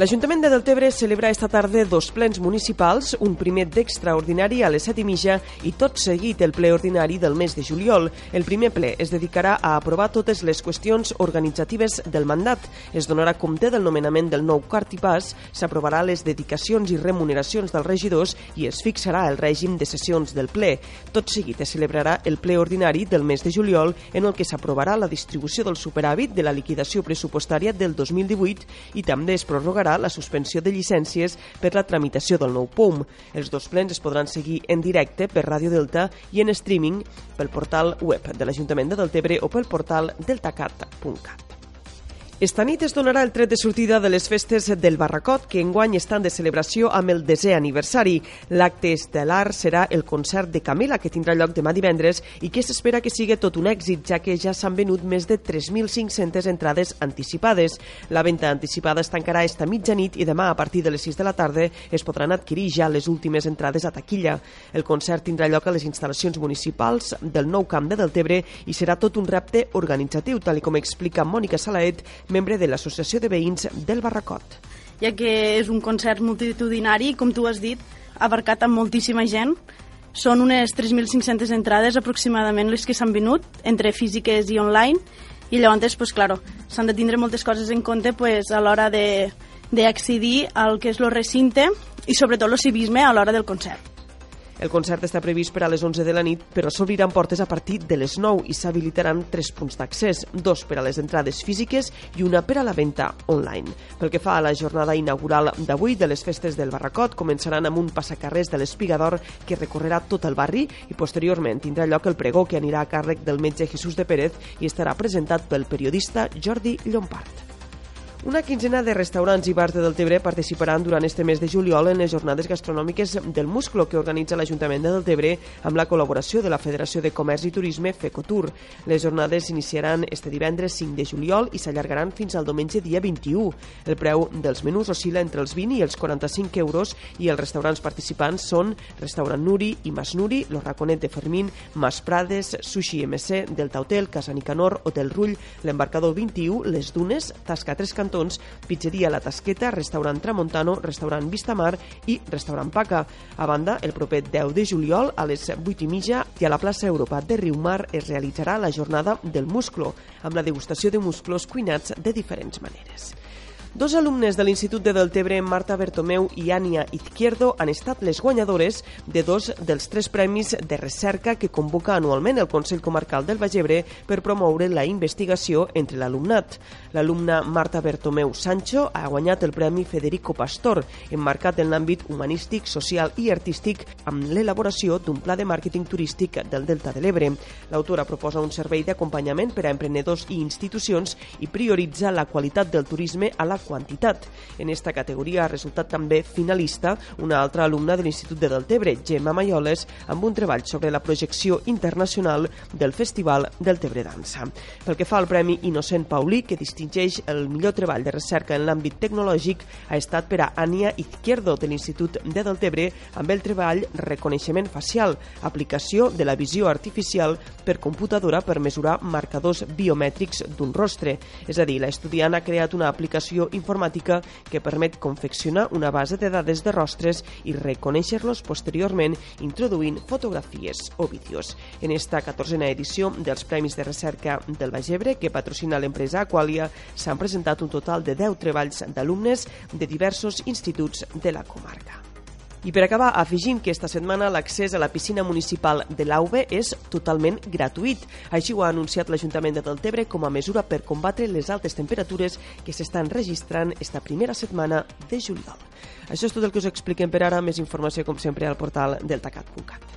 L'Ajuntament de Deltebre celebra esta tarda dos plens municipals, un primer d'extraordinari a les set i mitja i tot seguit el ple ordinari del mes de juliol. El primer ple es dedicarà a aprovar totes les qüestions organitzatives del mandat. Es donarà compte del nomenament del nou cartipàs, s'aprovarà les dedicacions i remuneracions dels regidors i es fixarà el règim de sessions del ple. Tot seguit es celebrarà el ple ordinari del mes de juliol en el que s'aprovarà la distribució del superàvit de la liquidació pressupostària del 2018 i també es prorrogarà la suspensió de llicències per la tramitació del nou POM. Els dos plens es podran seguir en directe per Ràdio Delta i en streaming pel portal web de l'Ajuntament de Deltebre o pel portal deltacat.cat. Esta nit es donarà el tret de sortida de les festes del Barracot, que enguany estan de celebració amb el desè aniversari. L'acte estel·lar serà el concert de Camela, que tindrà lloc demà divendres i que s'espera que sigui tot un èxit, ja que ja s'han venut més de 3.500 entrades anticipades. La venda anticipada es tancarà esta mitjanit i demà, a partir de les 6 de la tarda, es podran adquirir ja les últimes entrades a taquilla. El concert tindrà lloc a les instal·lacions municipals del nou camp de Deltebre i serà tot un repte organitzatiu, tal com explica Mònica Salaet, membre de l'Associació de Veïns del Barracot. Ja que és un concert multitudinari, com tu has dit, abarcat amb moltíssima gent. Són unes 3.500 entrades aproximadament les que s'han venut, entre físiques i online, i llavors, pues, claro, s'han de tindre moltes coses en compte pues, a l'hora d'accedir al que és el recinte i sobretot el civisme a l'hora del concert. El concert està previst per a les 11 de la nit, però s'obriran portes a partir de les 9 i s'habilitaran tres punts d'accés, dos per a les entrades físiques i una per a la venda online. Pel que fa a la jornada inaugural d'avui de les festes del Barracot, començaran amb un passacarrers de l'Espigador que recorrerà tot el barri i posteriorment tindrà lloc el pregó que anirà a càrrec del metge Jesús de Pérez i estarà presentat pel periodista Jordi Llompart. Una quinzena de restaurants i bars de Deltebre participaran durant este mes de juliol en les jornades gastronòmiques del Musclo que organitza l'Ajuntament de Deltebre amb la col·laboració de la Federació de Comerç i Turisme FECOTUR. Les jornades s'iniciaran este divendres 5 de juliol i s'allargaran fins al diumenge dia 21. El preu dels menús oscil·la entre els 20 i els 45 euros i els restaurants participants són Restaurant Nuri i Mas Nuri, Los Raconet de Fermín, Mas Prades, Sushi MC, Delta Hotel, Casa Nicanor, Hotel Rull, l'Embarcador 21, Les Dunes, Tasca Tres Cantons cantons, pizzeria La Tasqueta, restaurant Tramontano, restaurant Vistamar i restaurant Paca. A banda, el proper 10 de juliol a les 8 i mitja i a la plaça Europa de Riumar es realitzarà la jornada del musclo, amb la degustació de musclos cuinats de diferents maneres. Dos alumnes de l'Institut de Deltebre, Marta Bertomeu i Ània Izquierdo, han estat les guanyadores de dos dels tres premis de recerca que convoca anualment el Consell Comarcal del Bagebre per promoure la investigació entre l'alumnat. L'alumna Marta Bertomeu Sancho ha guanyat el Premi Federico Pastor, emmarcat en l'àmbit humanístic, social i artístic amb l'elaboració d'un pla de màrqueting turístic del Delta de l'Ebre. L'autora proposa un servei d'acompanyament per a emprenedors i institucions i prioritza la qualitat del turisme a la quantitat. En esta categoria ha resultat també finalista una altra alumna de l'Institut de Deltebre, Gemma Maioles, amb un treball sobre la projecció internacional del Festival Deltebre Dansa. Pel que fa al Premi Innocent Paulí, que distingeix el millor treball de recerca en l'àmbit tecnològic, ha estat per a Ania Izquierdo, de l'Institut de Deltebre, amb el treball Reconeixement Facial, aplicació de la visió artificial per computadora per mesurar marcadors biomètrics d'un rostre. És a dir, l'estudiant ha creat una aplicació informàtica que permet confeccionar una base de dades de rostres i reconèixer-los posteriorment introduint fotografies o vídeos. En esta 14a edició dels Premis de Recerca del Bagebre, que patrocina l'empresa Aqualia, s'han presentat un total de 10 treballs d'alumnes de diversos instituts de la comarca. I per acabar, afegint que esta setmana l'accés a la piscina municipal de l'AUBE és totalment gratuït. Així ho ha anunciat l'Ajuntament de Deltebre com a mesura per combatre les altes temperatures que s'estan registrant esta primera setmana de juliol. Això és tot el que us expliquem per ara. Més informació, com sempre, al portal deltacat.cat.